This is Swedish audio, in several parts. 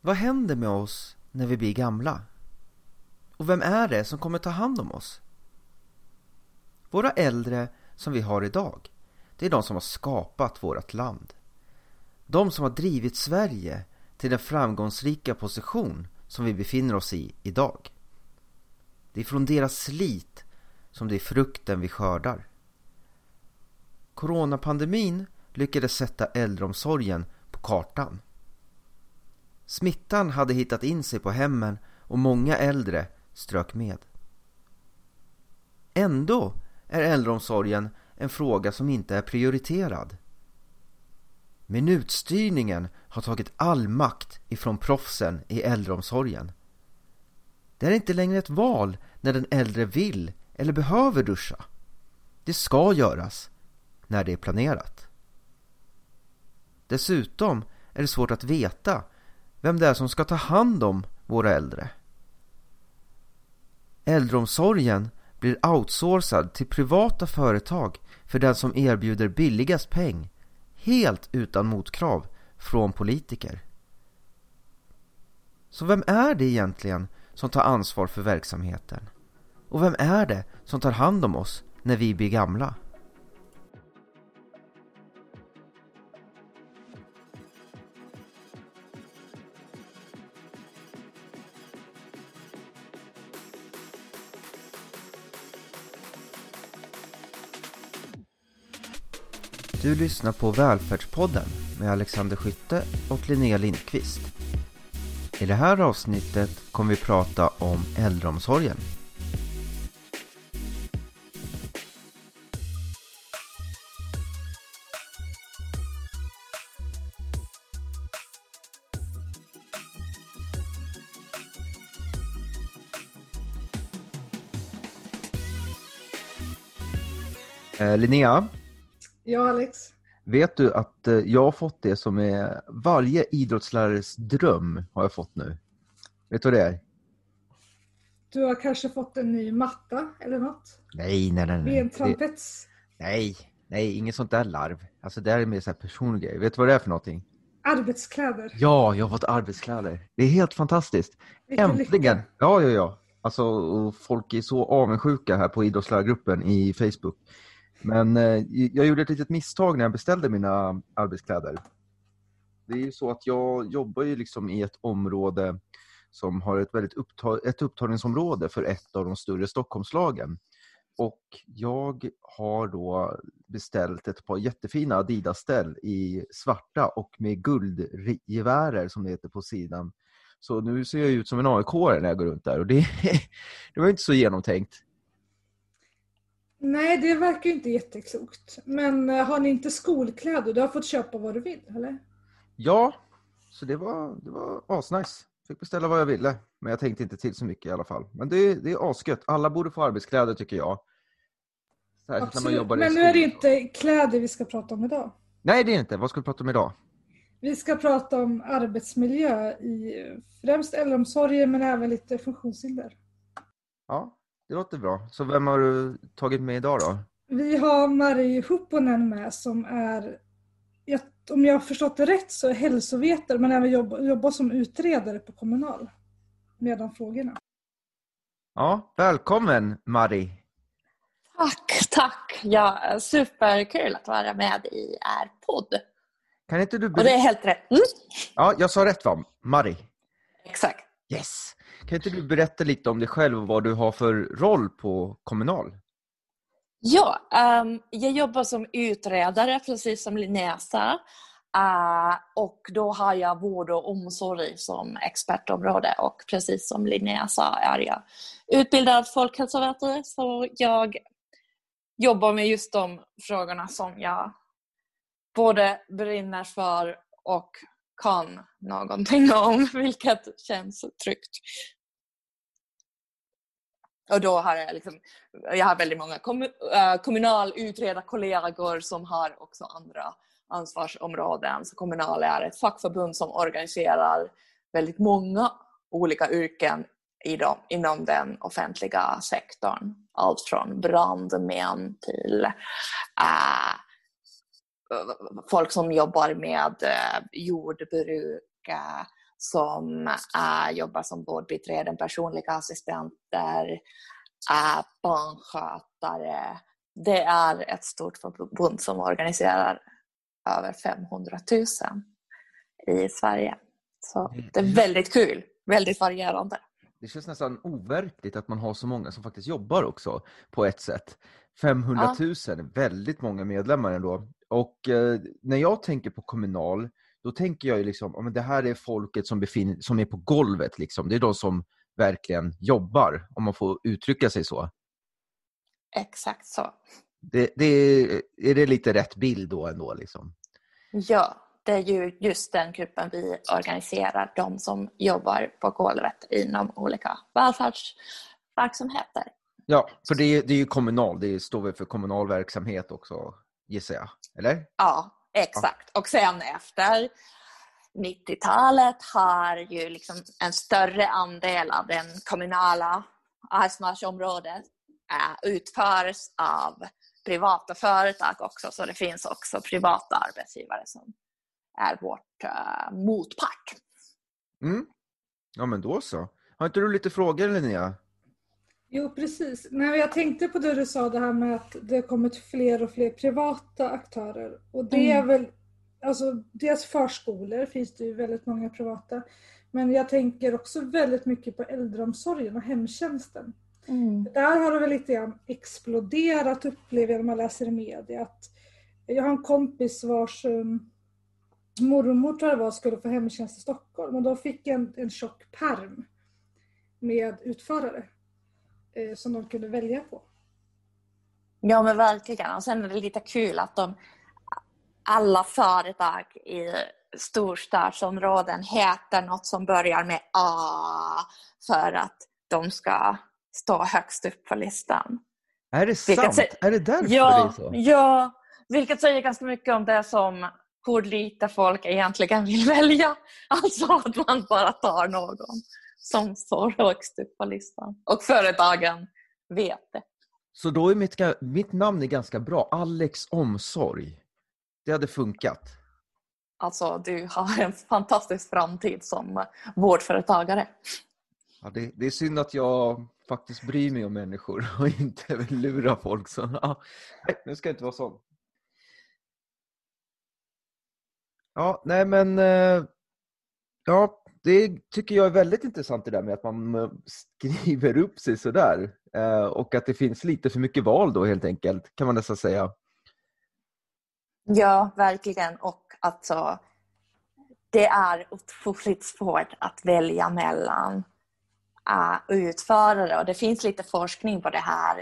Vad händer med oss när vi blir gamla? Och vem är det som kommer ta hand om oss? Våra äldre som vi har idag, det är de som har skapat vårt land. De som har drivit Sverige till den framgångsrika position som vi befinner oss i idag. Det är från deras slit som det är frukten vi skördar. Coronapandemin lyckades sätta äldreomsorgen på kartan. Smittan hade hittat in sig på hemmen och många äldre strök med. Ändå är äldreomsorgen en fråga som inte är prioriterad. Minutstyrningen har tagit all makt ifrån proffsen i äldreomsorgen. Det är inte längre ett val när den äldre vill eller behöver duscha. Det ska göras när det är planerat. Dessutom är det svårt att veta vem det är som ska ta hand om våra äldre. Äldreomsorgen blir outsourcad till privata företag för den som erbjuder billigast peng helt utan motkrav från politiker. Så vem är det egentligen som tar ansvar för verksamheten? Och vem är det som tar hand om oss när vi blir gamla? Du lyssnar på Välfärdspodden med Alexander Skytte och Linnea Lindqvist. I det här avsnittet kommer vi prata om äldreomsorgen. Eh, Linnea, Ja, Alex. vet du att eh, jag har fått det som är varje idrottslärares dröm har jag fått nu. Vet du vad det är? Du har kanske fått en ny matta eller något? Nej, nej, nej. Vid nej. en Det, trampets. nej, nej, inget sånt där larv. Alltså det här är mer så här personlig grej. Vet du vad det är för någonting? Arbetskläder. Ja, jag har fått arbetskläder. Det är helt fantastiskt. Vilken Äntligen! lycka. Ja, ja, ja. Alltså, folk är så avundsjuka här på idrottslärargruppen i Facebook. Men eh, jag gjorde ett litet misstag när jag beställde mina arbetskläder. Det är ju så att jag jobbar ju liksom i ett område som har ett väldigt uppta- ett upptagningsområde för ett av de större Stockholmslagen. Och jag har då beställt ett par jättefina Adidas-ställ i svarta och med guldgevärer som det heter på sidan. Så nu ser jag ut som en aik när jag går runt där och det, det var inte så genomtänkt. Nej, det verkar ju inte jätteklokt. Men eh, har ni inte skolkläder? Du har fått köpa vad du vill, eller? Ja, så det var, det var asnice. Fick beställa vad jag ville, men jag tänkte inte till så mycket i alla fall. Men det, det är asgött. Alla borde få arbetskläder tycker jag. Särskilt när man Absolut. jobbar i Men nu är det inte kläder vi ska prata om idag. Nej, det är inte. Vad ska vi prata om idag? Vi ska prata om arbetsmiljö i främst äldreomsorgen men även lite funktionshinder. Ja, det låter bra. Så vem har du tagit med idag då? Vi har Marie Hupponen med som är, om jag har förstått det rätt, så är hälsovetare men även jobbar, jobbar som utredare på Kommunal med de frågorna. Ja, välkommen Mari. Tack, tack. Ja, superkul att vara med i er podd. Kan inte du Och det är helt rätt. Mm, Ja, jag sa rätt va? Mari. exakt. Yes. Kan inte du berätta lite om dig själv och vad du har för roll på Kommunal? Ja, um, jag jobbar som utredare precis som Linnea sa. Eh, och då har jag vård och omsorg som expertområde och precis som Linnea sa är jag utbildad folkhälsovetare så jag jobbar med just de frågorna som jag både brinner för och kan någonting om, vilket känns tryggt. Och då har jag liksom, jag har väldigt många kommu- eh, äh, kommunalutredarkollegor som har också andra ansvarsområden. Så Kommunal är ett fackförbund som organiserar väldigt många olika yrken i inom den offentliga sektorn. Allt från brandmän till äh, folk som jobbar med eh, äh, jordbruk, som uh, jobbar som vårdbiträden, personliga assistenter, uh, barnskötare. Det är ett stort förbund som organiserar över 500 000 i Sverige. Så det är väldigt kul, väldigt varierande. Det känns nästan overkligt att man har så många som faktiskt jobbar också på ett sätt. 500 000, ja. väldigt många medlemmar ändå. Och eh, när jag tänker på Kommunal, då tänker jag ju liksom, men det här är folket som, befinner, som är på golvet. Liksom. Det är de som verkligen jobbar, om man får uttrycka sig så. Exakt så. Det, det är, är det lite rätt bild då ändå? Liksom? Ja, det är ju just den gruppen vi organiserar, de som jobbar på golvet inom olika välfärdsverksamheter. Ja, för det är, det är ju kommunal, det står väl för kommunal verksamhet också gissar jag, eller? Ja, exakt. Och sen efter 90-talet har ju liksom en större andel av den kommunala arbetsmarknadsområdet eh, utförs av privata företag också, så det finns också privata arbetsgivare som är vårt uh, motpart. Mm. Ja, men då så. Har inte du lite frågor Linnea? Jo, precis. Nej, jag tänkte på det du sa, det här med att det har kommit fler och fler privata aktörer. Och det mm. är väl, alltså dels förskolor finns det ju väldigt många privata. Men jag tänker också väldigt mycket på äldreomsorgen och hemtjänsten. Mm. Där har det väl lite grann exploderat upplever jag när man läser i media. Att jag har en kompis vars um, mormor tror jag var skulle få hemtjänst i Stockholm och de fick en, en tjock perm med utförare som de kunde välja på. Ja men verkligen. Och sen är det lite kul att de alla företag i storstadsområden heter något som börjar med A för att de ska stå högst upp på listan. Är det sant? Säger, är det därför ja, det är så? Ja, vilket säger ganska mycket om det som hur lite folk egentligen vill välja. Alltså att man bara tar någon som står högst upp på listan. Och företagen vet det. Så då är mitt, mitt namn är ganska bra. Alex Omsorg. Det hade funkat. Alltså, du har en fantastisk framtid som vårdföretagare. Ja, det, det är synd att jag faktiskt bryr mig om människor och inte vill lura folk. Så, ja, nej, nu ska jag inte vara sån. Ja, nej men... Eh, ja, det tycker jag är väldigt intressant det där med att man eh, skriver upp sig sådär. Eh, och att det finns lite för mycket val då helt enkelt, kan man nästan säga. Ja, verkligen. Och alltså, det är otroligt svårt att välja mellan uh, utförare och det finns lite forskning på det här.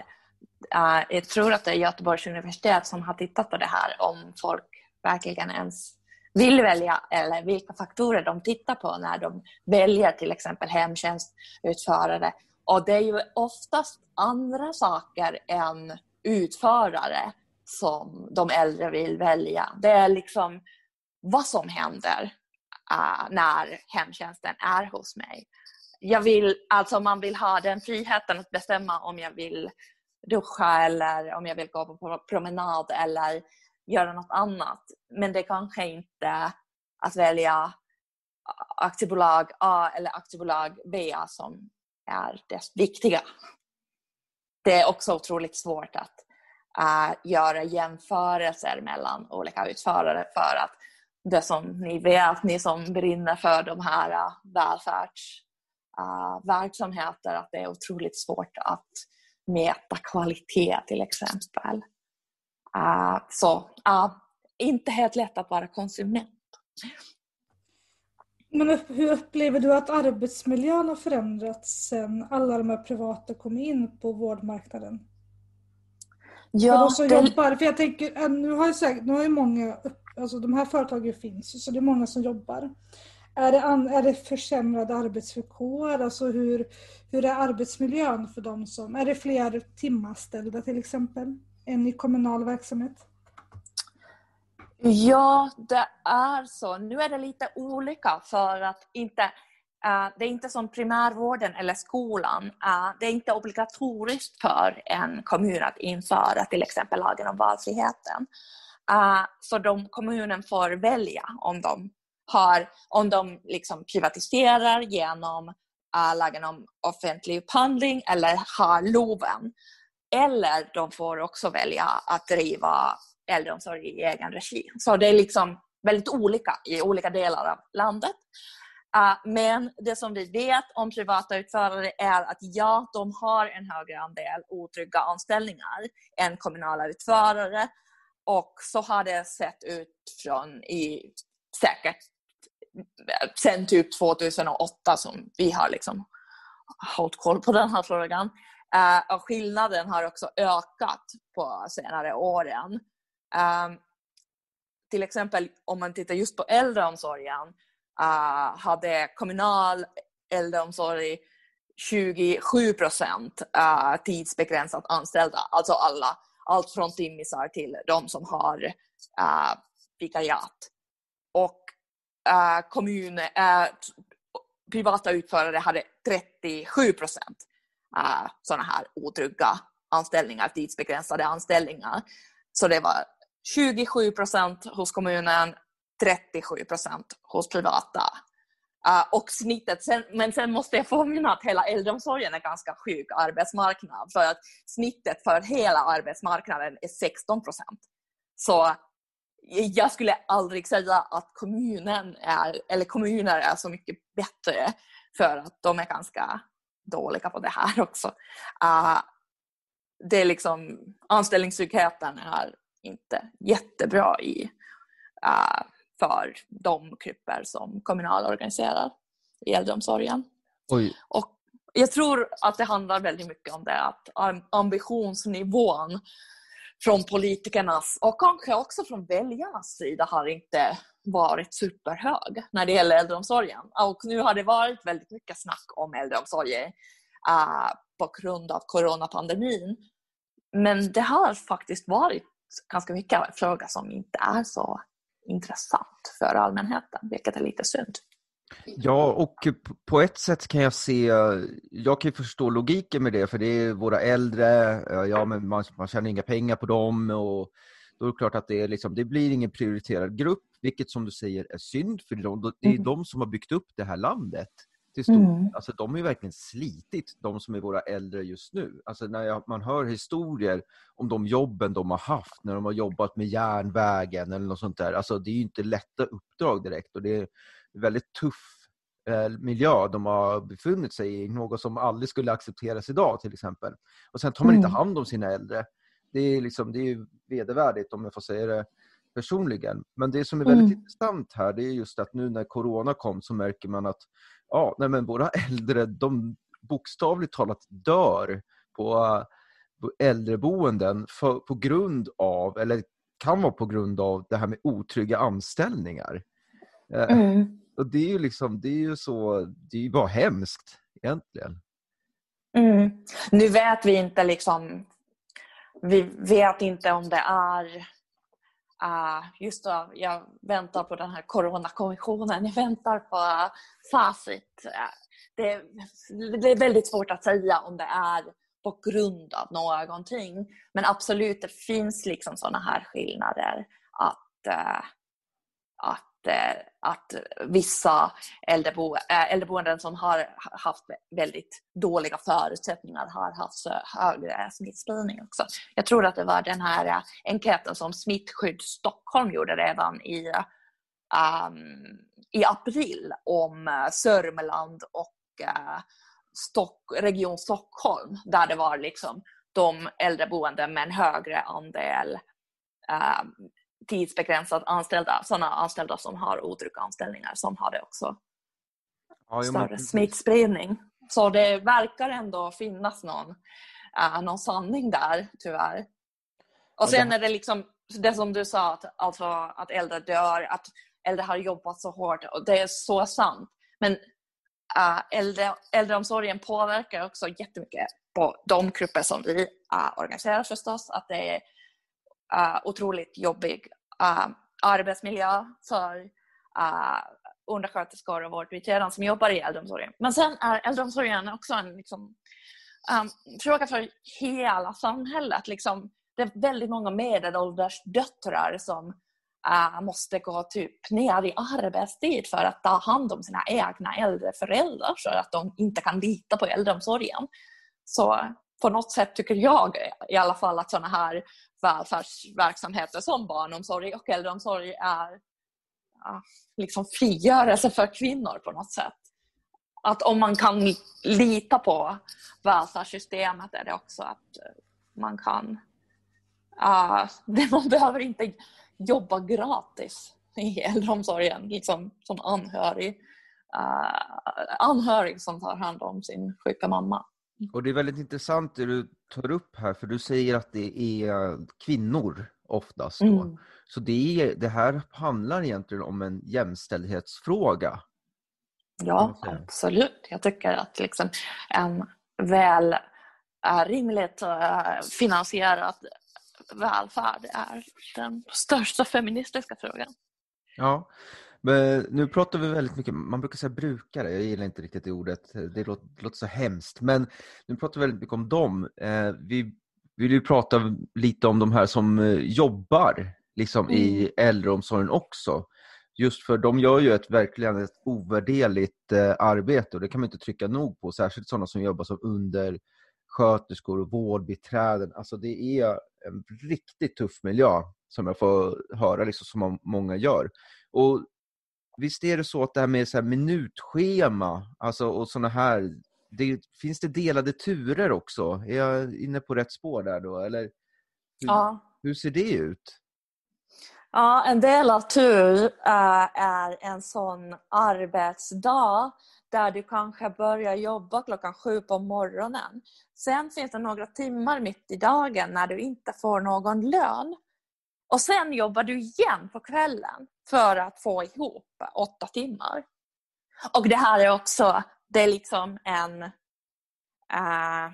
Uh, jag tror att det är Göteborgs universitet som har tittat på det här om folk verkligen ens vill välja eller vilka faktorer de tittar på när de väljer till exempel hemtjänstutförare. Och det är ju oftast andra saker än utförare som de äldre vill välja. Det är liksom vad som händer uh, när hemtjänsten är hos mig. Jag vill, alltså man vill ha den friheten att bestämma om jag vill duscha eller om jag vill gå på promenad eller göra något annat. Men det kanske inte att välja aktiebolag A eller aktiebolag B som är det viktiga. Det är också otroligt svårt att uh, göra jämförelser mellan olika utförare för att det som ni vet, ni som brinner för de här eh, uh, välfärdsverksamheter, eh, uh, att det är otroligt svårt att mäta kvalitet till exempel. Uh, så uh, inte helt lätt att vara konsument. Men hur upplever du att arbetsmiljön har förändrats sen alla de här privata kom in på vårdmarknaden? Ja, för de som det... jobbar, för jag tänker, äh, nu har, jag nu har ju många, alltså de här företagen finns så det är många som jobbar. Är det, an, är det försämrade arbetsvillkor? Alltså hur, hur är arbetsmiljön för de som, är det fler timanställda till exempel? En i kommunal verksamhet? Ja, det är så. Nu är det lite olika för att inte, uh, det är inte som primärvården eller skolan. Uh, det är inte obligatoriskt för en kommun att införa till exempel lagen om valfriheten. Uh, så de, kommunen får välja om de har, om de liksom privatiserar genom uh, lagen om offentlig upphandling eller har LOVen. Eller de får också välja att driva äldreomsorg i egen regi. Så det är liksom väldigt olika i olika delar av landet. Ah, men det som vi vet om privata utförare är att ja, de har en högre andel otrygga anställningar än kommunala utförare. Och så har det sett ut från i säkert eh, sen typ 2008 som vi har liksom hållit koll på den här frågan. Uh, och skillnaden har också ökat på senare åren. Ehm, till exempel om man tittar just på äldreomsorgen uh, hade kommunal äldreomsorg 27 procent uh, tidsbegränsat anställda, alltså alla, allt från timmisar till de som har uh, vikariat. Och uh, kommun, uh, privata utförare hade 37 procent Eh, sådana här otrygga anställningar, tidsbegränsade anställningar. Så det var 27 procent hos kommunen, 37 procent hos privata. Uh, och snittet, sen, men sen måste jag påminna att hela äldreomsorgen är ganska sjuk arbetsmarknad för att snittet för hela arbetsmarknaden är 16 procent. Så jag skulle aldrig säga att kommunen är, eller kommuner är så mycket bättre för att de är ganska dåliga på det här också. Uh, det är liksom, anställningstryggheten är inte jättebra i uh, för de grupper som Kommunal organiserar i äldreomsorgen. Oj. Och jag tror att det handlar väldigt mycket om det, att ambitionsnivån från politikernas och kanske också från väljarnas sida har inte varit superhög när det gäller äldreomsorgen. Och nu har det varit väldigt mycket snack om äldreomsorgen uh, på grund av coronapandemin. Men det har faktiskt varit ganska mycket fråga som inte är så intressant för allmänheten, vilket är lite synd. Ja, och på ett sätt kan jag se, jag kan förstå logiken med det, för det är våra äldre, eh, ja men man, man tjänar inga pengar på dem och då är det klart att det, är liksom, det blir ingen prioriterad grupp, vilket som du säger är synd, för det är mm. de som har byggt upp det här landet till stor mm. Alltså de har ju verkligen slitit, de som är våra äldre just nu. Alltså när jag, man hör historier om de jobben de har haft, när de har jobbat med järnvägen eller något sånt där. Alltså det är ju inte lätta uppdrag direkt och det är väldigt tuff eh, miljö de har befunnit sig i, något som aldrig skulle accepteras idag till exempel. Och sen tar man inte mm. hand om sina äldre. Det är, liksom, det är vedervärdigt om jag får säga det personligen. Men det som är väldigt mm. intressant här det är just att nu när Corona kom så märker man att ja, nej men våra äldre de bokstavligt talat dör på, äldreboenden för, på grund av, eller kan vara på grund av det här med otrygga anställningar. Eh, mm. Och det är ju liksom, det är ju så, det är ju bara hemskt egentligen. Mm. Nu vet vi inte liksom, vi vet inte om det är Uh, just då, jag väntar på den här coronakommissionen, jag väntar på ah, facit. Uh, det, det, är väldigt svårt att säga om det är på grund av någonting. Men absolut, det finns liksom sådana här skillnader. Att, uh, att Eh, att vissa äldrebo, eh, äldreboenden som har haft väldigt dåliga förutsättningar har haft högre smittspridning också. Jag tror att det var den här eh, enkäten som Smittskydd Stockholm gjorde redan i, um, i april om Sörmland och uh, Stock, Region Stockholm där det var liksom de äldreboenden med en högre andel ehm, tidsbegränsat anställda, sådana anställda som har otrygga anställningar som hade också ja, större men... smittspridning. Så det verkar ändå finnas någon, uh, någon sanning där, tyvärr. Och sen är det liksom det som du sa, att, alltså, att äldre dör, att äldre har jobbat så hårt och det är så sant. Men uh, äldre, äldreomsorgen påverkar också jättemycket på de grupper som vi uh, organiserar förstås. Att det är uh, otroligt jobbig uh, arbetsmiljö för uh, undersköterskor och vårdbiträden som jobbar i äldreomsorgen. Men sen är äldreomsorgen också en liksom, um, fråga för hela samhället. Liksom, det är väldigt många medelålders döttrar som uh, måste gå typ ner i arbetstid för att ta hand om sina egna äldre föräldrar så att de inte kan lita på äldreomsorgen. Så på något sätt tycker jag i alla fall att sådana här välfärdsverksamheter som barnomsorg och äldreomsorg är ja, liksom frigörelse för kvinnor på något sätt. Att om man kan lita på välfärdssystemet är det också att man kan uh, man behöver inte jobba gratis i äldreomsorgen liksom, som anhörig, uh, anhörig som tar hand om sin sjuka mamma. Och Det är väldigt intressant det du tar upp här, för du säger att det är kvinnor oftast. Då. Mm. Så det, är, det här handlar egentligen om en jämställdhetsfråga. Ja, absolut. Jag tycker att liksom en väl äh, rimligt äh, finansierad välfärd är den största feministiska frågan. Ja, men nu pratar vi väldigt mycket, man brukar säga brukare, jag gillar inte riktigt det ordet, det låter, det låter så hemskt, men nu pratar vi väldigt mycket om dem. Eh, vi vill ju prata lite om de här som eh, jobbar liksom, mm. i äldreomsorgen också. Just för de gör ju ett verkligen ett ovärderligt eh, arbete och det kan man inte trycka nog på, särskilt sådana som jobbar som undersköterskor och vårdbiträden. Alltså det är en riktigt tuff miljö som jag får höra liksom, som många gör. Och Visst är det så att det här med så här minutschema alltså, och sådana här, det, finns det delade turer också? Är jag inne på rätt spår där då? Eller hur, ja. hur ser det ut? Ja, en del av tur uh, är en sån arbetsdag där du kanske börjar jobba klockan sju på morgonen. Sen finns det några timmar mitt i dagen när du inte får någon lön. Och sen jobbar du igen på kvällen för att få ihop åtta timmar. Och det här är också, det är liksom en, uh,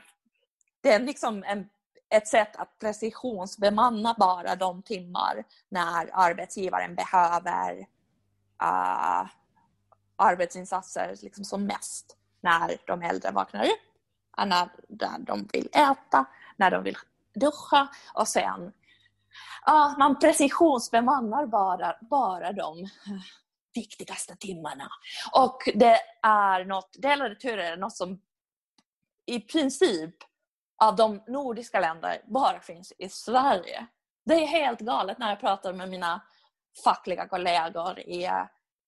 det är liksom en, ett sätt att precisionsbemanna bara de timmar när arbetsgivaren behöver uh, arbetsinsatser liksom som mest när de äldre vaknar upp, när, när de vill äta, när de vill duscha och sen ja, man precisionsbemannar bara, bara de viktigaste timmarna. Och det är något, delade turer är något som i princip av de nordiska länderna bara finns i Sverige. Det är helt galet när jag pratar med mina fackliga kollegor i,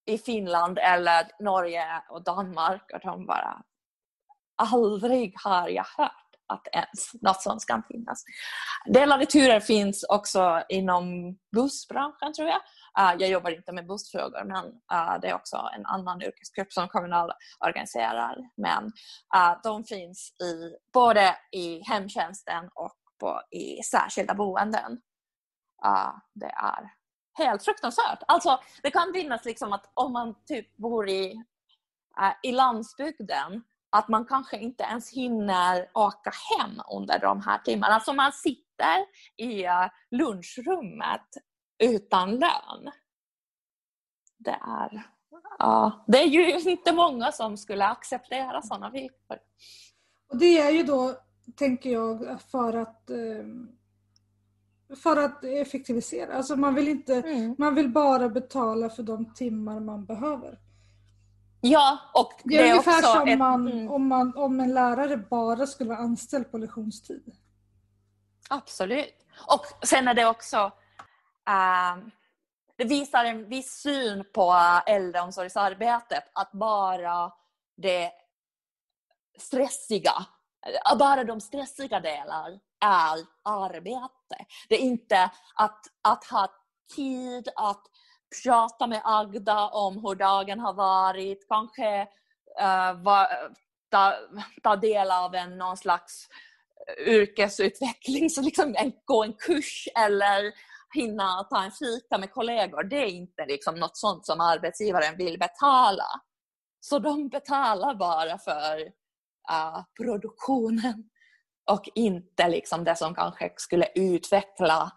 i Finland eller Norge och Danmark och de bara aldrig har jag hört att ens något sånt kan finnas. Delade turer finns också inom bussbranschen tror jag. Uh, jag jobbar inte med bussfrågor men uh, det är också en annan yrkesgrupp som Kommunal organiserar. Men uh, de finns i, både i hemtjänsten och på, i särskilda boenden. det är helt fruktansvärt. Alltså, det kan finnas liksom att om man typ bor i, i landsbygden att man kanske inte ens hinner åka hem under de här timmarna. Alltså man sitter i eh, lunchrummet utan lön. Det är, ja, det är ju inte många som skulle acceptera sådana villkor. Och det är ju då, tänker jag, för att eh, för att effektivisera. Alltså man vill inte, mm. man vill bara betala för de timmar man behöver. Ja, och det, det är ungefär som ett, man, mm. om, man, om en lärare bara skulle vara anställd på lektionstid. Absolut. Och sen är det också uh, det visar en viss syn på äldreomsorgsarbetet att bara det stressiga, bara de stressiga delarna är arbete. Det är inte att, att ha tid att prata med Agda om hur dagen har varit, kanske uh, va, ta, ta del av en, någon slags eh, yrkesutveckling, så liksom en, gå en kurs eller hinna ta en fika med kollegor. Det är inte liksom något sånt som arbetsgivaren vill betala. Så de betalar bara för uh, produktionen och inte liksom det som kanske skulle utveckla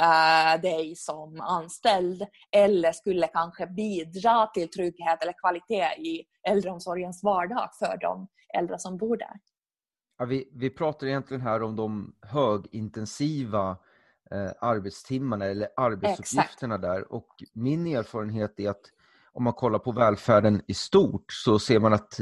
uh, dig som anställd eller skulle kanske bidra till trygghet eller kvalitet i äldreomsorgens vardag för de äldre som bor där. Ja, vi, vi pratar egentligen här om de högintensiva eh, arbetstimmarna eller arbetsuppgifterna Exakt. där. Och min erfarenhet är att om man kollar på välfärden i stort så ser man att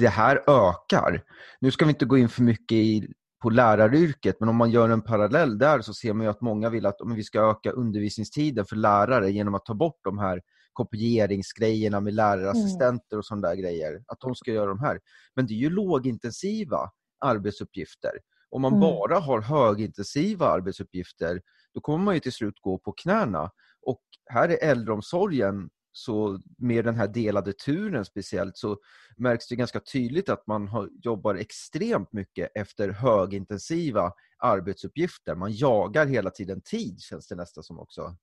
det här ökar. Nu ska vi inte gå in för mycket i, på läraryrket, men om man gör en parallell där så ser man att många vill att om vi ska öka undervisningstiden för lärare genom att ta bort de här kopieringsgrejerna med lärarassistenter och sådana där grejer. Att de ska göra de här. Men det är ju lågintensiva arbetsuppgifter. Om man mm. bara har högintensiva arbetsuppgifter, då kommer man ju till slut gå på knäna. Och här är äldreomsorgen så med den här delade turen speciellt så märks det ganska tydligt att man har, jobbar extremt mycket efter högintensiva arbetsuppgifter. Man jagar hela tiden tid känns det nästan som också.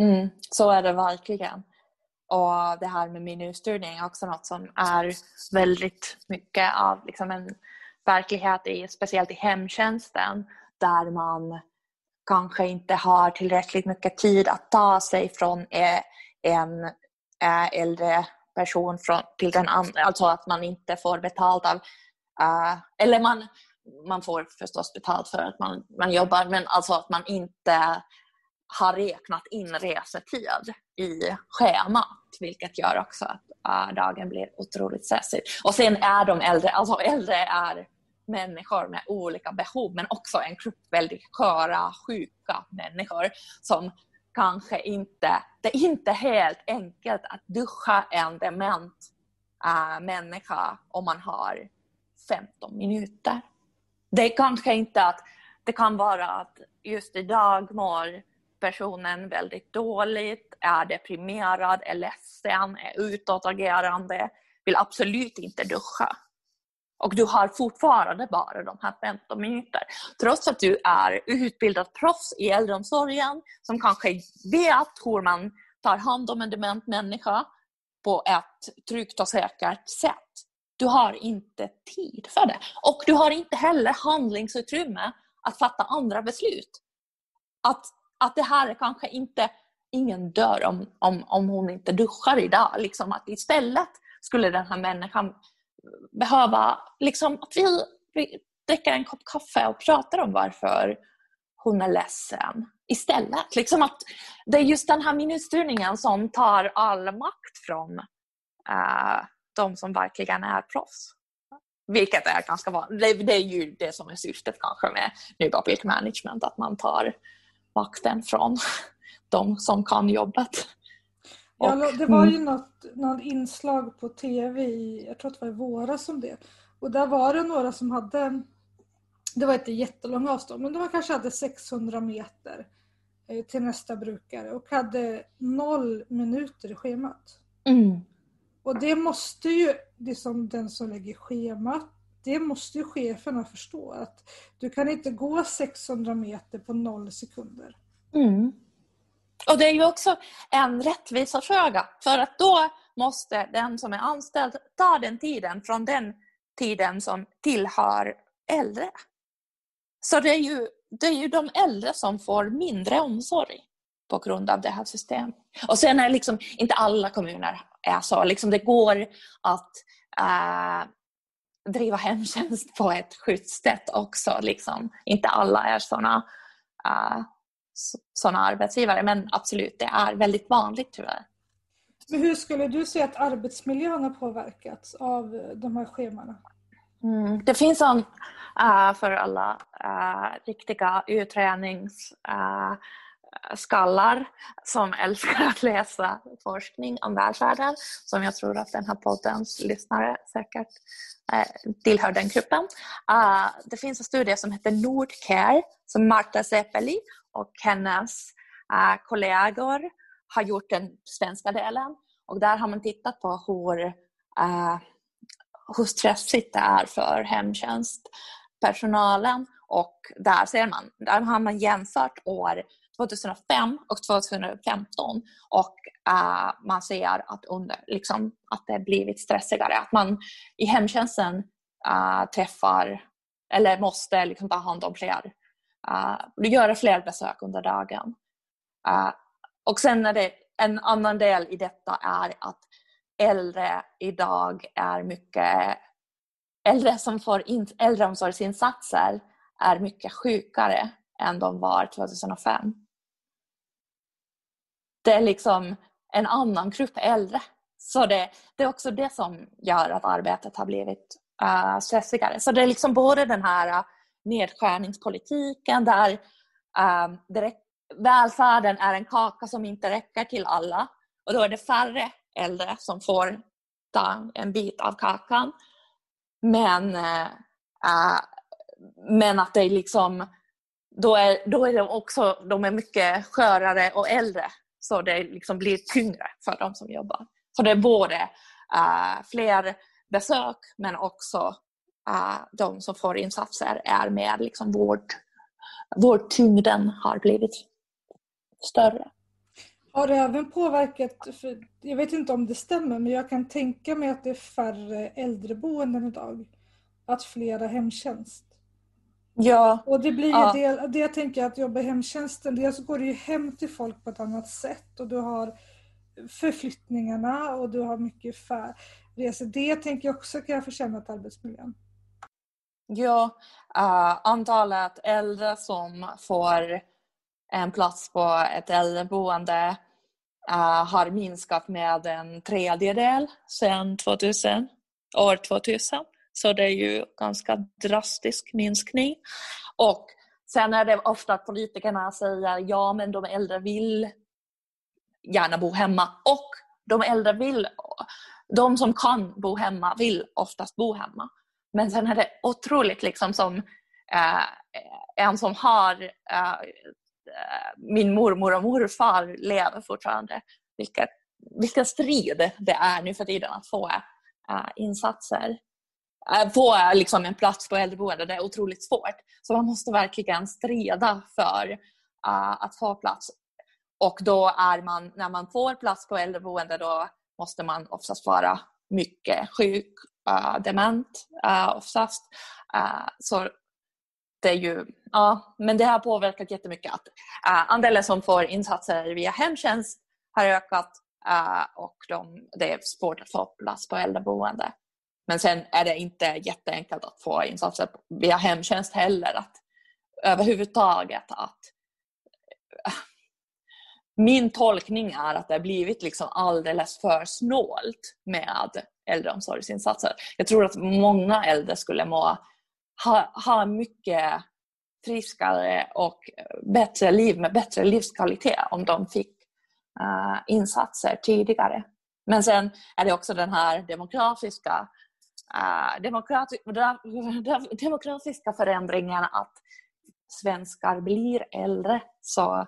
Mm, så är det verkligen. Och det här med minutstyrning är också något som är väldigt mycket av liksom en verklighet, i, speciellt i hemtjänsten, där man kanske inte har tillräckligt mycket tid att ta sig från eh, en eh, äldre person från, till den andra. Alltså att man inte får betalt av... Uh, eller man, man får förstås betalt för att man, man jobbar, men alltså att man inte har räknat in resetid i schemat, vilket gör också att uh, dagen blir otroligt stressig. Och sen är de äldre, alltså äldre är människor med olika behov, men också en grupp väldigt sköra, sjuka människor som kanske inte, det är inte helt enkelt att duscha en dement äh, människa om man har 15 minuter. Det är kanske inte att det kan vara att just idag mår personen väldigt dåligt, är deprimerad, är ledsen, är utåtagerande, vill absolut inte duscha. Och du har fortfarande bara de här 15 minuter. Trots att du är utbildad proffs i äldreomsorgen som kanske vet hur man tar hand om en dement människa på ett tryggt och säkert sätt. Du har inte tid för det. Och du har inte heller handlingsutrymme att fatta andra beslut. Att, att det här är kanske inte, ingen dör om, om, om hon inte duschar idag. Liksom att istället skulle den här människan behöva liksom, att vi, vi dricker en kopp kaffe och pratar om varför hon är ledsen istället. Liksom att det är just den här minutstyrningen som tar all makt från uh, de som verkligen är proffs. Vilket är ganska vanligt. Det, det, är ju det som är syftet kanske med New Public Management, att man tar makten från de som kan jobbet. Ja, det var ju mm. något, något inslag på tv i, jag tror att det var i våras om det. Och där var det några som hade, det var inte jättelånga avstånd, men de kanske hade 600 meter eh, till nästa brukare och hade noll minuter i schemat. Mm. Och det måste ju, liksom den som lägger schemat, det måste ju cheferna förstå att du kan inte gå 600 meter på noll sekunder. Mm. Och det är ju också en rättvisefråga för att då måste den som är anställd ta den tiden från den tiden som tillhör äldre. Så det är ju, det är ju de äldre som får mindre omsorg på grund av det här systemet. Och sen är liksom inte alla kommuner är så. Liksom det går att äh, driva hemtjänst på ett schysst sätt också. Liksom. Inte alla är såna äh, sådana arbetsgivare. Men absolut, det är väldigt vanligt tyvärr. Men hur skulle du säga att arbetsmiljön har påverkats av de här schemana? Mm, det finns en uh, för alla uh, riktiga utredningsskallar uh, som älskar att läsa forskning om välfärden som jag tror att den här poddens lyssnare säkert uh, tillhör den gruppen. det finns en studie som heter Nordcare som Marta Zeppeli och hennes eh, kollegor har gjort den svenska delen. Och där har man tittat på hur, eh, hur stressigt det är för hemtjänstpersonalen. Och där ser man, där har man jämfört år 2005 och 2015 och äh, man ser att, under, liksom, att det blivit stressigare. Att man i hemtjänsten äh, träffar eller måste liksom, ta hand om fler Eh, uh, göra fler besök under dagen. Uh, och sen är det en annan del i detta är att äldre idag är mycket äldre som får in, äldreomsorgsinsatser är mycket sjukare än de var 2005. Det är liksom en annan grupp äldre. Så det, det är också det som gör att arbetet har blivit uh, stressigare. Så det är liksom både den här uh, nedskärningspolitiken där uh, välfärden är en kaka som inte räcker till alla och då är det färre äldre som får ta en bit av kakan. Men, uh, men att det är liksom då är, då är de också de är mycket skörare och äldre så det liksom blir tyngre för de som jobbar. Så det är både uh, fler besök men också de som får insatser är mer liksom vård, vårdtyngden har blivit större. Har det även påverkat, för jag vet inte om det stämmer, men jag kan tänka mig att det är färre äldreboenden idag. Att flera hemtjänst. Ja. Och det blir ju ja. det, det jag tänker att jobba i hemtjänsten, dels går du ju hem till folk på ett annat sätt och du har förflyttningarna och du har mycket resor. Det tänker jag också kan ha försämrat arbetsmiljön. Ja, uh, antalet äldre som får en plats på ett äldreboende uh, har minskat med en tredjedel sedan 2000, år 2000. Så det är ju ganska drastisk minskning. Och sen är det ofta att politikerna säger ja men de äldre vill gärna bo hemma och de äldre vill, de som kan bo hemma vill oftast bo hemma. Men sen är det otroligt liksom som eh, en som har eh, min mormor och morfar lever fortfarande. Vilka, vilken strid det är nu för tiden att få eh, insatser. Eh, få eh, liksom en plats på äldreboende, det är otroligt svårt. Så man måste verkligen strida för uh, att få plats. Och då är man, när man får plats på äldreboende, då måste man oftast vara mycket sjuk, uh, dement uh, oftast. Uh, så det är ju, ja, men det har påverkat jättemycket att uh, andelen som får insatser via hemtjänst har ökat uh, och de, det är svårt att få plats på äldreboende. Men sen är det inte jätteenkelt att få insatser via hemtjänst heller. Att, överhuvudtaget att min tolkning är att det har blivit liksom alldeles för snålt med äldreomsorgsinsatser. Jag tror att många äldre skulle må, ha, ha mycket friskare och bättre liv med bättre livskvalitet om de fick uh, insatser tidigare. Men sen är det också den här demografiska uh, demokrati demografiska förändringen att svenskar blir äldre. Så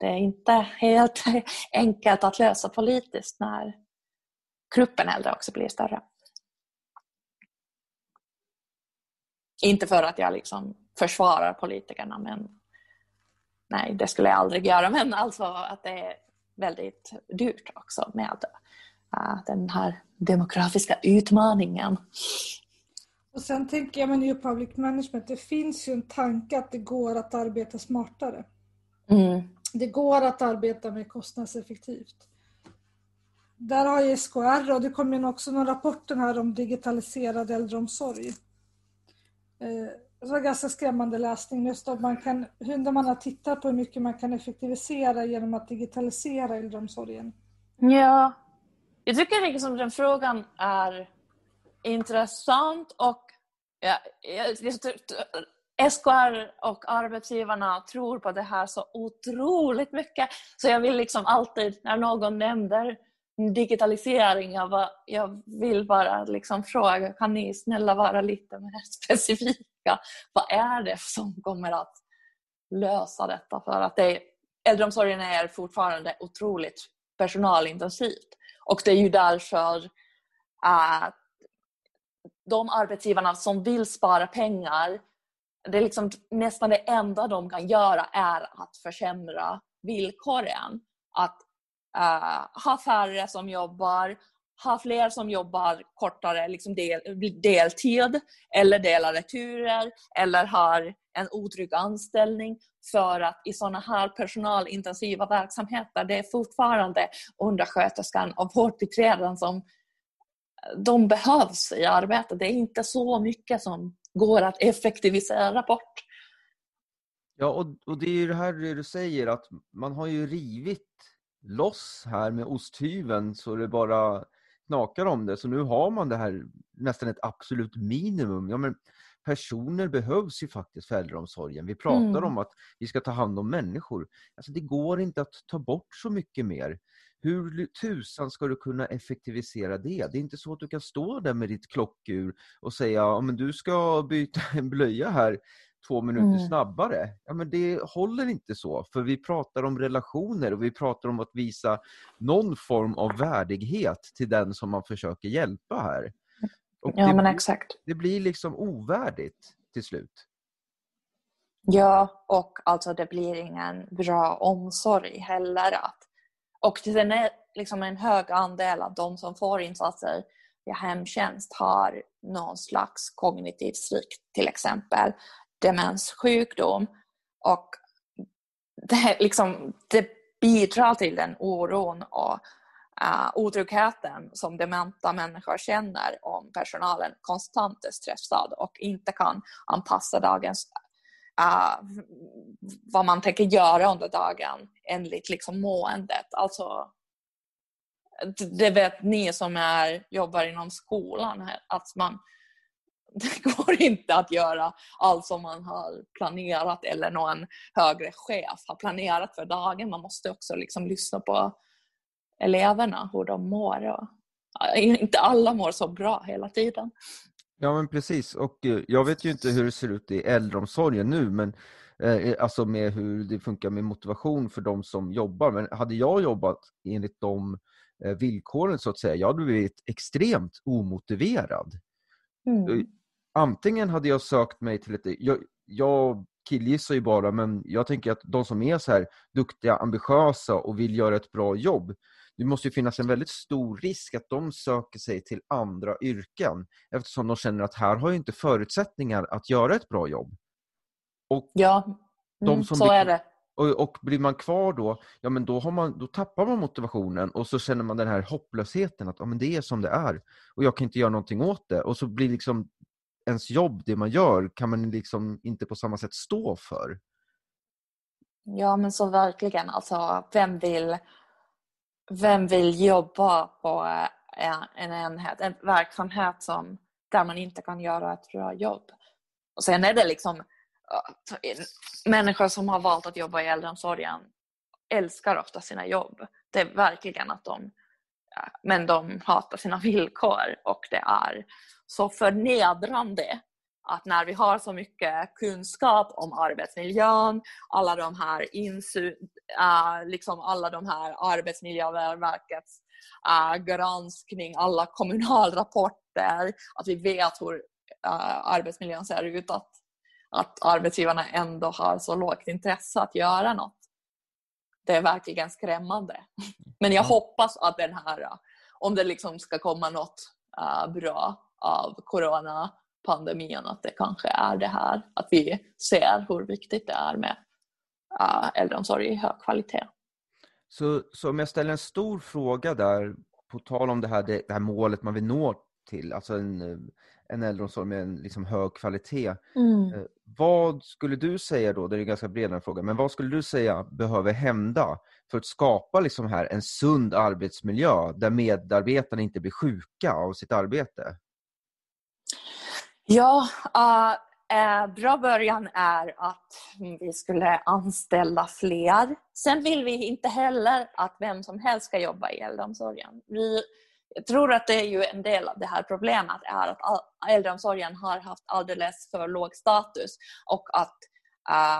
det är inte helt enkelt att lösa politiskt när gruppen äldre också blir större. Inte för att jag liksom försvarar politikerna, men nej, det skulle jag aldrig göra. Men alltså att det är väldigt dyrt också med uh, den här demografiska utmaningen. Och sen tänker jag med New Public Management, det finns ju en tanke att det går att arbeta smartare. Mm. Det går att arbeta mer kostnadseffektivt. Där har ju SKR och det kom in också någon rapport här om digitaliserad äldreomsorg. Eh, det var ganska skrämmande läsning just om man kan, hur man har tittat på hur mycket man kan effektivisera genom att digitalisera äldreomsorgen. Ja, jag tycker liksom den frågan är intressant och ja, SKR och arbetsgivarna tror på det här så otroligt mycket. Så jag vill liksom alltid, när någon nämner digitalisering, jag, bara, jag vill bara liksom fråga, kan ni snälla vara lite mer specifika? Vad är det som kommer att lösa detta? För att det, äldreomsorgen är fortfarande otroligt personalintensivt. Och det är ju därför att de arbetsgivarna som vill spara pengar, det är liksom nästan det enda de kan göra är att försämra villkoren. Att uh, ha färre som jobbar, ha fler som jobbar kortare liksom del, deltid eller delade turer eller har en otrygg anställning för att i sådana här personalintensiva verksamheter det är fortfarande undersköterskan och vårdbiträden som eh, de behövs i arbetet. Det är inte så mycket som går att effektivisera bort. Ja, och, och det är ju det här du säger att man har ju rivit loss här med osthyveln så det bara knakar om det. Så nu har man det här nästan ett absolut minimum. Ja, men personer behövs ju faktiskt för äldreomsorgen. Vi pratar mm. om att vi ska ta hand om människor. Alltså det går inte att ta bort så mycket mer. Hur tusan ska du kunna effektivisera det? Det är inte så att du kan stå där med ditt klockur och säga ja, men du ska byta en blöja här två minuter mm. snabbare. Ja, men det håller inte så, för vi pratar om relationer och vi pratar om att visa någon form av värdighet till den som man försöker hjälpa här. Och ja, det, men exakt. Det blir liksom ovärdigt till slut. Ja, och alltså det blir ingen bra omsorg heller. Att, och det är liksom en hög andel av de som får insatser i hemtjänst har någon slags kognitiv svikt till exempel demenssjukdom. Och det, liksom, det bidrar till den oron och uh, otryggheten som dementa människor känner om personalen konstant är stressad och inte kan anpassa dagens uh, vad man tänker göra under dagen enligt liksom måendet. Alltså, det vet ni som är, jobbar inom skolan, att man det går inte att göra allt som man har planerat eller någon högre chef har planerat för dagen. Man måste också liksom lyssna på eleverna, hur de mår. Och, inte alla mår så bra hela tiden. Ja men precis och eh, jag vet ju inte hur det ser ut i äldreomsorgen nu men eh, alltså med hur det funkar med motivation för de som jobbar. Men hade jag jobbat enligt de eh, villkoren så att säga, jag hade blivit extremt omotiverad. Mm antingen hade jag sökt mig till ett... Jag, jag killgissar ju bara, men jag tänker att de som är så här duktiga, ambitiösa och vill göra ett bra jobb, det måste ju finnas en väldigt stor risk att de söker sig till andra yrken eftersom de känner att här har jag inte förutsättningar att göra ett bra jobb. Och ja, mm, så blir, är det. Och, och, blir man kvar då, ja men då, har man, då tappar man motivationen och så känner man den här hopplösheten att ja, men det är som det är och jag kan inte göra någonting åt det. Och så blir liksom ens jobb, det man gör, kan man liksom inte på samma sätt stå för. Ja men så verkligen. Alltså, vem vill, vem vill jobba på eh, en enhet, en verksamhet som, där man inte kan göra ett bra jobb? Och sen är det liksom eh, människor som har valt att jobba i äldreomsorgen älskar ofta sina jobb. Det är verkligen att de men de hatar sina villkor och det är så förnedrande att när vi har så mycket kunskap om arbetsmiljön, alla de här insu, äh, liksom alla de här Arbetsmiljöverkets äh, granskning, alla kommunalrapporter, att vi vet hur äh, arbetsmiljön ser ut, att, att arbetsgivarna ändå har så lågt intresse att göra något. Det är verkligen skrämmande. Men jag hoppas att den här, om det liksom ska komma något bra av coronapandemin att det kanske är det här, att vi ser hur viktigt det är med uh, äldreomsorg i hög kvalitet. Så, så om jag ställer en stor fråga där, på tal om det här, det, det här målet man vill nå till, alltså en, en äldreomsorg med en liksom hög kvalitet. Mm. Eh, vad skulle du säga då, det är en ganska bred fråga, men vad skulle du säga behöver hända för att skapa liksom här en sund arbetsmiljö där medarbetarna inte blir sjuka av sitt arbete? Ja, uh, bra början är att vi skulle anställa fler. Sen vill vi inte heller att vem som helst ska jobba i äldreomsorgen. Vi, jag tror att det är ju en del av det här problemet är att äldreomsorgen har haft alldeles för låg status och att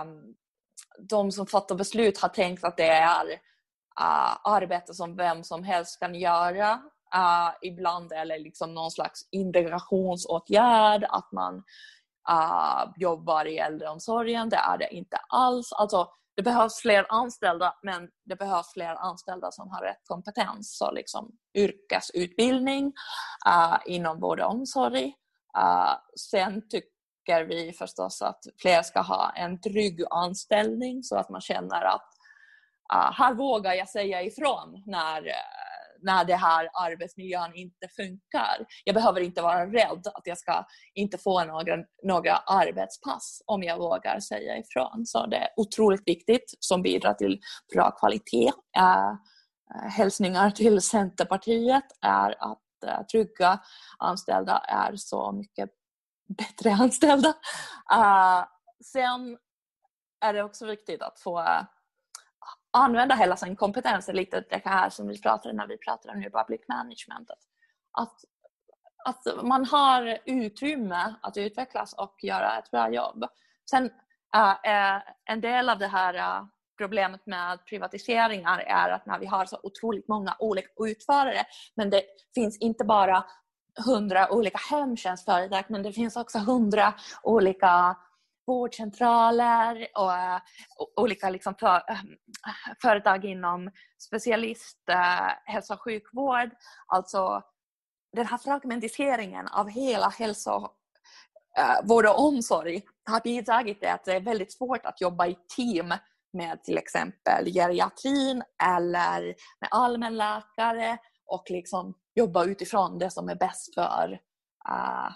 um, de som fattar beslut har tänkt att det är uh, arbete som vem som helst kan göra uh, ibland eller liksom någon slags integrationsåtgärd, att man uh, jobbar i äldreomsorgen. Det är det inte alls. Alltså, det behövs fler anställda, men det behövs fler anställda som har rätt kompetens. Så liksom yrkesutbildning uh, inom vård och omsorg. Uh, sen tycker vi förstås att fler ska ha en trygg anställning så att man känner att uh, här vågar jag säga ifrån när när det här arbetsmiljön inte funkar. Jag behöver inte vara rädd att jag ska inte få några, några arbetspass om jag vågar säga ifrån. Så det är otroligt viktigt som bidrar till bra kvalitet. Äh, hälsningar till Centerpartiet är att äh, trygga anställda är så mycket bättre anställda. Äh, sen är det också viktigt att få använda hela sin kompetens, lite det här som vi pratade när vi pratade om public management. Att, att man har utrymme att utvecklas och göra ett bra jobb. Sen uh, en del av det här äh, problemet med privatiseringar är att när vi har så otroligt många olika utförare men det finns inte bara hundra olika hemtjänstföretag men det finns också hundra olika vårdcentraler och, eh, och olika liksom för, ehm, företag inom specialist eh, hälso och sjukvård. Alltså den här fragmentiseringen av hela hälso eh, vård och omsorg har bidragit till att det är väldigt svårt att jobba i team med till exempel geriatrin eller med allmänläkare och liksom jobba utifrån det som är bäst för uh,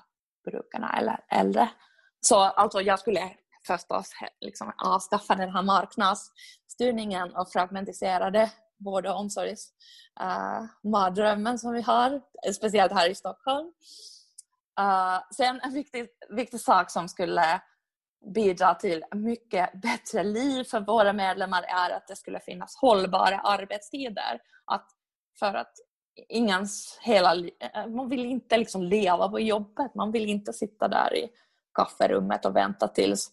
brukarna eller äldre. Så alltså jag skulle förstås liksom avskaffa den här marknadsstyrningen och fragmentiserade vård och omsorgsmardrömmen eh, uh, som vi har, speciellt här i Stockholm. Uh, sen en viktig, viktig sak som skulle bidra till mycket bättre liv för våra medlemmar är att det skulle finnas hållbara arbetstider. Att för att ingens hela, eh, man vill inte liksom leva på jobbet, man vill inte sitta där i kafferummet och vänta tills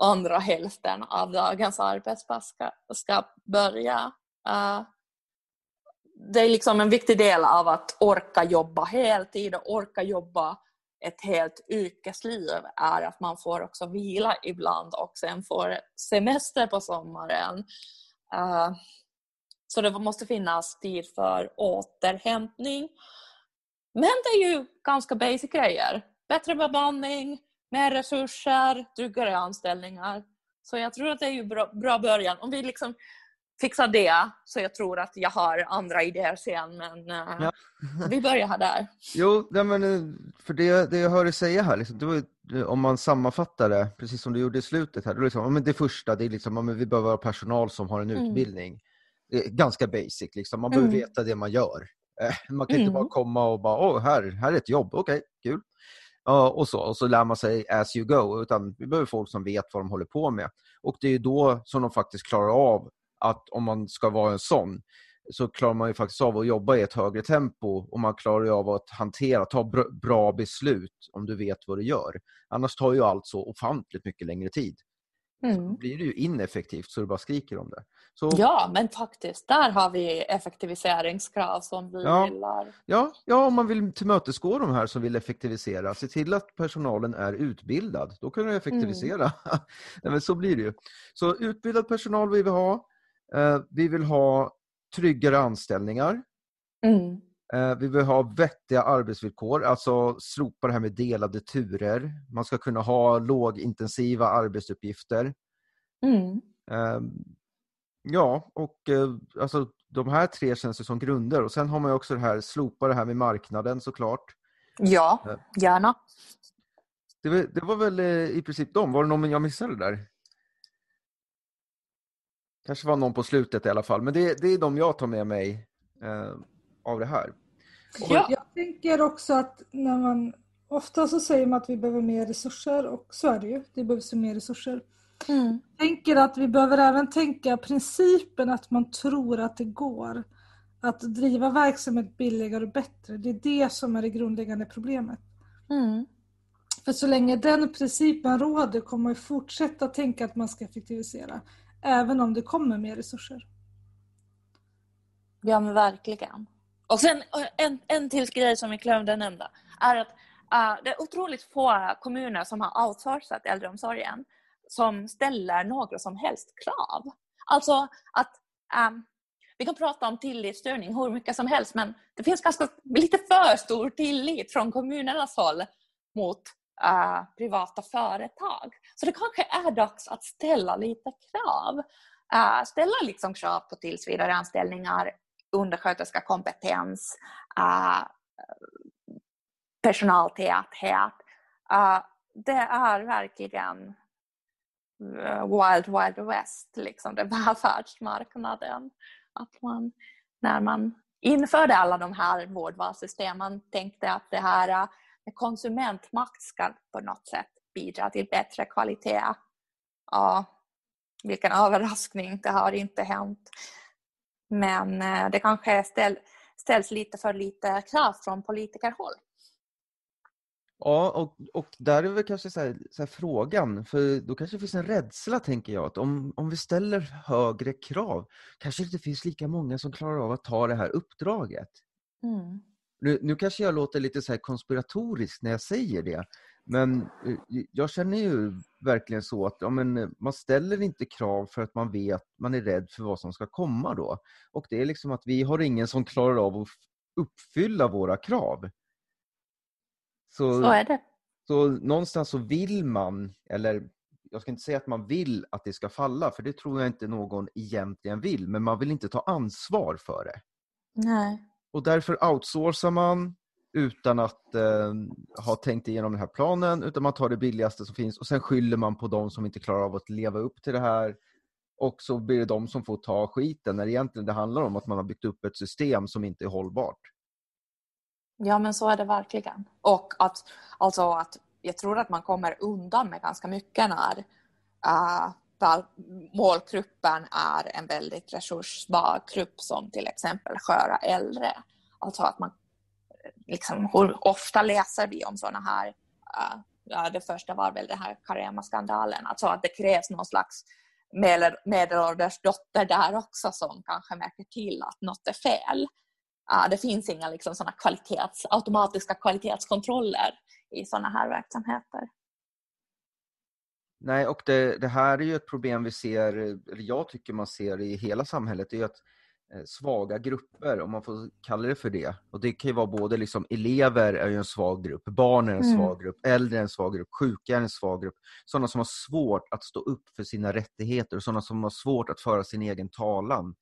andra hälften av dagens arbetspass ska, ska börja. Uh, det är liksom en viktig del av att orka jobba heltid och orka jobba ett helt yrkesliv är att man får också vila ibland och sen får semester på sommaren. Uh, så det måste finnas tid för återhämtning. Men det är ju ganska basic grejer. Bättre bemanning, mer resurser, tryggare anställningar. Så jag tror att det är ju bra, bra början. Om vi liksom fixar det, så jag tror att jag har andra idéer sen. Men uh, ja. vi börjar här där. Jo, nej, men, eh, för det, det jag hör dig säga här, liksom, var, eh, om man sammanfattar det, precis som du gjorde i slutet här, då liksom, men det första, det är liksom, men vi behöver ha personal som har en mm. utbildning ganska basic. Liksom. Man behöver mm. veta det man gör. Eh, man kan mm. inte bara komma och bara, åh, här, här är ett jobb, okej, okay, kul. Och, så, och så lär man sig as you go. Utan vi behöver folk som vet vad de håller på med. Och det är då som de faktiskt klarar av att om man ska vara en sån så klarar man ju faktiskt av att jobba i ett högre tempo och man klarar av att hantera, ta bra beslut om du vet vad du gör. Annars tar ju allt så ofantligt mycket längre tid. Mm. Så blir det ju ineffektivt så du bara skriker om det. Så... Ja, men faktiskt, där har vi effektiviseringskrav som vi ja. gillar. Ja, ja, om man vill tillmötesgå de här som vill effektivisera, se till att personalen är utbildad. Då kan du effektivisera. Mm. men så blir det ju. Så utbildad personal vill vi ha. Eh, vi vill ha tryggare anställningar. Mm. Eh, vi vill ha vettiga arbetsvillkor, alltså slopa det här med delade turer. Man ska kunna ha lågintensiva arbetsuppgifter. Mm. Ja, och eh, alltså, de här tre känns som grunder. Och Sen har man också det här, slopa det här med marknaden såklart. Ja, eh. gärna. Det, det var väl i princip dem. Var det någon jag missade där? kanske var någon på slutet i alla fall. Men det, det är de jag tar med mig eh, av det här. Ja. Jag tänker också att när man ofta så säger man att vi behöver mer resurser och så är det ju. Det behövs mer resurser. Mm. Jag tänker att vi behöver även tänka principen att man tror att det går att driva verksamhet billigare och bättre. Det är det som är det grundläggande problemet. Mm. För så länge den principen råder kommer man fortsätta tänka att man ska effektivisera. Även om det kommer mer resurser. Ja men verkligen. Och sen en, en till grej som vi glömde nämna är att uh, det är otroligt få kommuner som har outsourcat äldreomsorgen som ställer några som helst krav. Alltså att um, vi kan prata om tillitsstyrning hur mycket som helst men det finns ganska lite för stor tillit från kommunernas håll mot uh, privata företag. Så det kanske är dags att ställa lite krav. Uh, ställa liksom krav på tillsvidareanställningar undersköterskekompetens, uh, eh, personaltäthet. Uh, det är verkligen Eh, Wild Wild West, liksom det välfärdsmarknaden. Att man, när man införde alla de här vårdvalssystemen tänkte att det här eh, med konsumentmakt ska på något sätt bidra till bättre kvalitet. Ja, vilken överraskning, det har inte hänt. Men eh, det kanske ställ, ställs lite för lite krav från politikerhåll. Ja, och, och där är väl kanske så här, så här frågan, för då kanske det finns en rädsla, tänker jag, att om, om vi ställer högre krav, kanske det inte finns lika många som klarar av att ta det här uppdraget. Mm. Nu, nu kanske jag låter lite så konspiratorisk när jag säger det, men eh, jag känner ju verkligen så att ja, men man ställer inte krav för att man vet, man är rädd för vad som ska komma då. Och det är liksom att vi har ingen som klarar av att uppfylla våra krav. Så, så är det. Så någonstans så vill man, eller jag ska inte säga att man vill att det ska falla, för det tror jag inte någon egentligen vill, men man vill inte ta ansvar för det. Nej. Och därför outsourcar man utan att eh, ha tänkt igenom den här planen, utan man tar det billigaste som finns och sen skyller man på de som inte klarar av att leva upp till det här. Och så blir det de som får ta skiten, när egentligen det handlar om att man har byggt upp ett system som inte är hållbart. Ja, men så är det verkligen. Och att, alltså att jag tror att man kommer undan med ganska mycket när uh, målgruppen är en väldigt resurssvag grupp som till exempel sköra äldre. Alltså att man liksom, hur ofta läser vi om sådana här, uh, ja, det första var väl den här Carema-skandalen, alltså att det krävs någon slags medelålders dotter där också som kanske märker till att något är fel. Uh, det finns inga liksom, såna kvalitets, automatiska kvalitetskontroller i sådana här verksamheter. Nej, och det, det, här är ju ett problem vi ser, eller jag tycker man ser i hela samhället, det är att Eh, svaga grupper, om man får kalla det för det. Och Det kan ju vara både liksom, elever är en svag grupp, barn är en mm. svag grupp, äldre är en svag grupp, sjuka är en svag grupp. Sådana som har svårt att stå upp för sina rättigheter och sådana som har svårt att föra sin egen talan.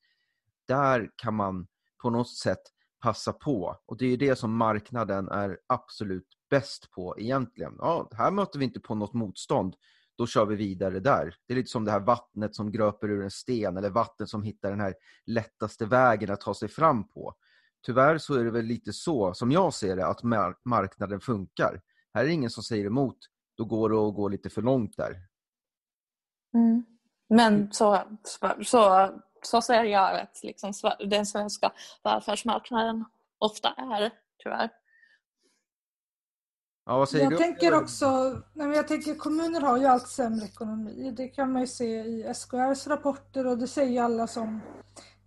Där kan man på något sätt passa på. Och Det är det som marknaden är absolut bäst på egentligen. Ja, här möter vi inte på något motstånd då kör vi vidare där. Det är lite som det här vattnet som gröper ur en sten eller vattnet som hittar den här lättaste vägen att ta sig fram på. Tyvärr så är det väl lite så, som jag ser det, att marknaden funkar. Här är det ingen som säger emot. Då går det att gå lite för långt där. Mm. Men så, så, så ser jag att liksom den svenska välfärdsmarknaden ofta är, tyvärr. Ja, vad säger jag du? tänker också, nej jag tänker kommuner har ju allt sämre ekonomi. Det kan man ju se i SKRs rapporter och det säger alla som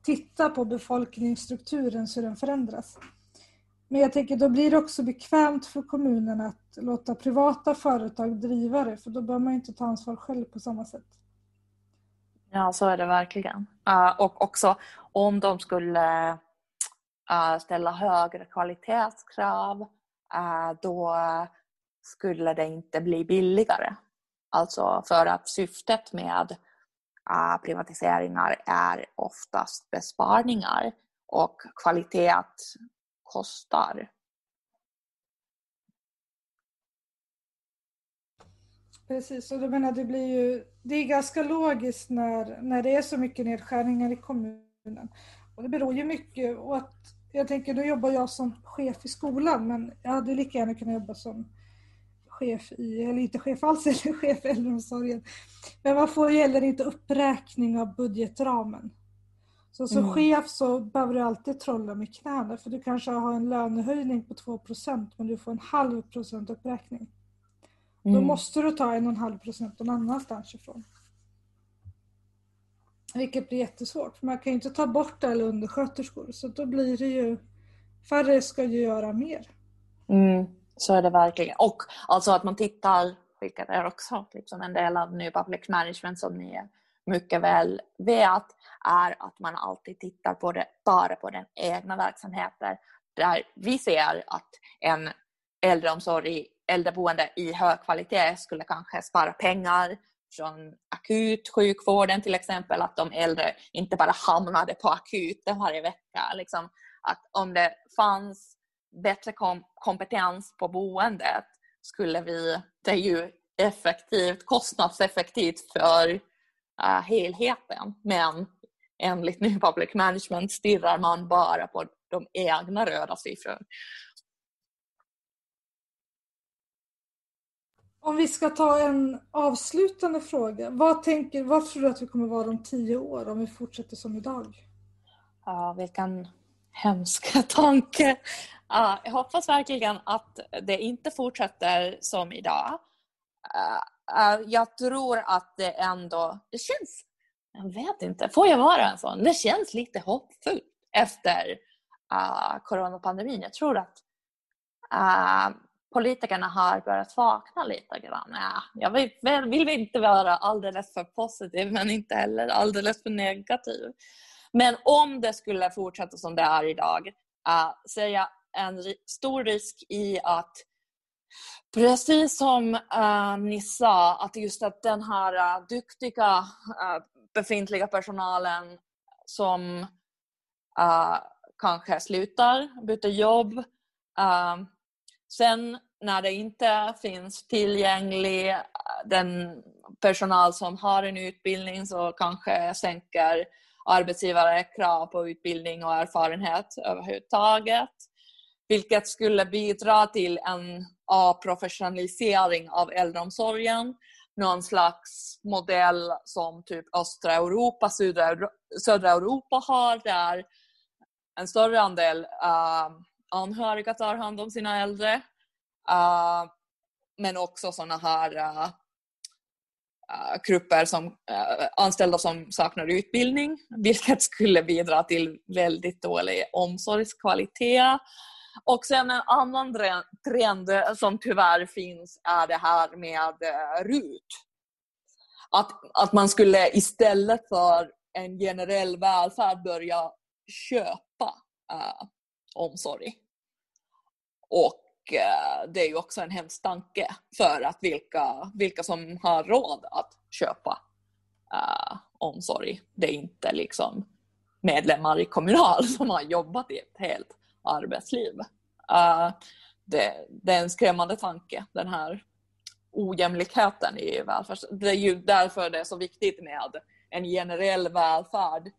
tittar på befolkningsstrukturen så den förändras. Men jag tänker då blir det också bekvämt för kommunerna att låta privata företag driva det för då behöver man inte ta ansvar själv på samma sätt. Ja, så är det verkligen. Uh, och också om de skulle uh, ställa högre kvalitetskrav Eh, då skulle det inte bli billigare. Alltså för att syftet med eh, privatiseringar är oftast besparingar och kvalitet kostar. Precis, och du menar det blir ju, det är ganska logiskt när, när det är så mycket nedskärningar i kommunen. Och det beror ju mycket på att jag tänker, då jobbar jag som chef i skolan, men jag hade lika gärna kunnat jobba som chef i, eller inte chef alls, eller chef i äldreomsorgen. Men man får ju heller inte uppräkning av budgetramen. Så som mm. chef så behöver du alltid trolla med knäna, för du kanske har en lönehöjning på 2% men du får en halv procent uppräkning. Mm. Då måste du ta en och en halv procent någon annanstans ifrån. Vilket blir jättesvårt. Man kan ju inte ta bort alla undersköterskor så då blir det ju färre ska ju göra mer. Mm, så är det verkligen. Och alltså att man tittar, vilket är också liksom en del av New Public Management som ni mycket väl vet, är att man alltid tittar på det, bara på den egna verksamheten. Där vi ser att en äldreomsorg, äldreboende i hög kvalitet skulle kanske spara pengar från akutsjukvården till exempel, att de äldre inte bara hamnade på akuten varje vecka. Liksom, att om det fanns bättre kom kompetens på boendet skulle vi, det är ju effektivt, kostnadseffektivt för uh, helheten. Men enligt New Public Management stirrar man bara på de egna röda siffrorna. Om vi ska ta en avslutande fråga. Vad, tänker, vad tror du att vi kommer vara om tio år om vi fortsätter som idag? Ja, vilken hemsk tanke. Ja, jag hoppas verkligen att det inte fortsätter som idag. Eh, eh, jag tror att det ändå, det känns, jag vet inte, får jag vara en sån? Det känns lite hoppfullt efter uh, coronapandemin. Jag tror att uh, politikerna har börjat vakna lite grann. Ja, jag vill, vill inte vara alldeles för positiv men inte heller alldeles för negativ. Men om det skulle fortsätta som det är idag uh, ser jag en stor risk i att precis som uh, ni sa, att just att den här uh, duktiga uh, befintliga personalen som uh, kanske slutar, byter jobb. Sen när det inte finns tillgänglig äh, den personal som har en utbildning så kanske sänker arbetsgivare krav på utbildning och erfarenhet överhuvudtaget. Vilket skulle bidra till en avprofessionalisering av äldreomsorgen någon slags modell som typ östra Europa, södra, södra Europa har där en större andel uh, anhöriga tar hand om sina äldre. Uh, men också sådana här uh, grupper som eh, anställda som saknar utbildning, vilket skulle bidra till väldigt dålig omsorgskvalitet. Och sen en annan trend som tyvärr finns är det här med eh, RUT. Att, att man skulle istället för en generell välfärd börja köpa eh, omsorg. Och eh, det är ju också en hemsk tanke för att vilka, vilka som har råd att köpa äh, omsorg. Det är inte liksom medlemmar i Kommunal som har jobbat i ett helt arbetsliv. Uh, det, det, är en skrämmande tanke, den här ojämlikheten i välfärd. Det är ju därför det är så viktigt med en generell välfärd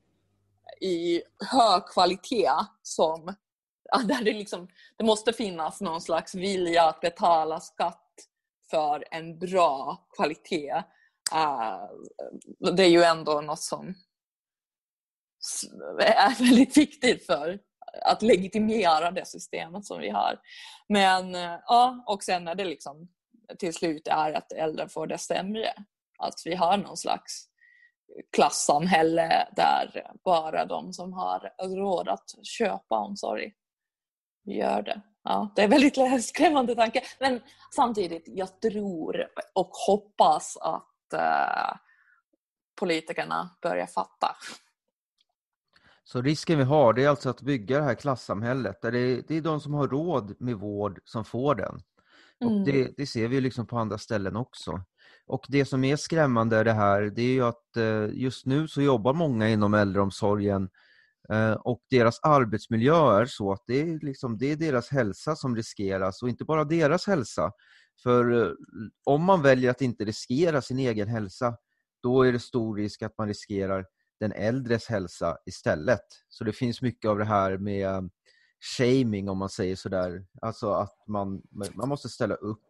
i hög kvalitet som där det, liksom, det måste finnas någon slags vilja att betala skatt för en bra kvalitet. Uh, det är ju ändå något som är väldigt viktigt för att legitimera det systemet som vi har. Men eh, ja, och sen när det liksom till slut är att äldre får det sämre. Att vi har någon slags klassamhälle där bara de som har råd att köpa omsorg gör det. Ja, det är väldigt skrämmande tanke. Men samtidigt, jag tror och hoppas att uh, politikerna börjar fatta så risken vi har det är alltså att bygga det här klassamhället där det är, det är de som har råd med vård som får den. Och mm. det, det, ser vi liksom på andra ställen också. Och det som är skrämmande är det här, det är ju att eh, just nu så jobbar många inom äldreomsorgen eh, och deras arbetsmiljö är så att det är, liksom, det är deras hälsa som riskeras och inte bara deras hälsa. För eh, om man väljer att inte riskera sin egen hälsa, då är det stor risk att man riskerar den äldres hälsa istället. Så det finns mycket av det här med shaming om man säger sådär. Alltså att man, man måste ställa upp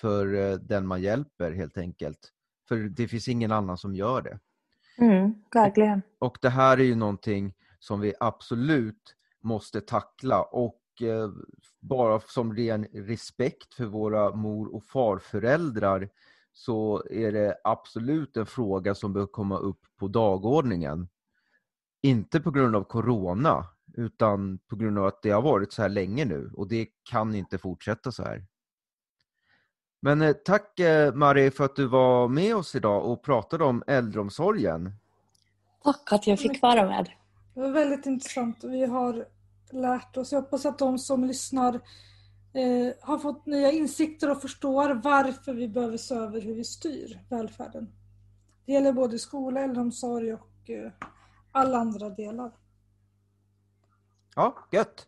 för eh, den man hjälper helt enkelt. För det finns ingen annan som gör det. Mm, verkligen. Och, och det här är ju någonting som vi absolut måste tackla och eh, bara som ren respekt för våra mor och farföräldrar så är det absolut en fråga som bör komma upp på dagordningen. Inte på grund av Corona, utan på grund av att det har varit så här länge nu och det kan inte fortsätta så här. Men eh, tack eh, Marie för att du var med oss idag och pratade om äldreomsorgen. Tack att jag fick vara med. Det var väldigt intressant. Vi har lärt oss. Jag hoppas att de som lyssnar eh, har fått nya insikter och förstår varför vi behöver se över hur vi styr välfärden. Det gäller både skola, äldreomsorg och eh, alla andra delar. Ja, gött!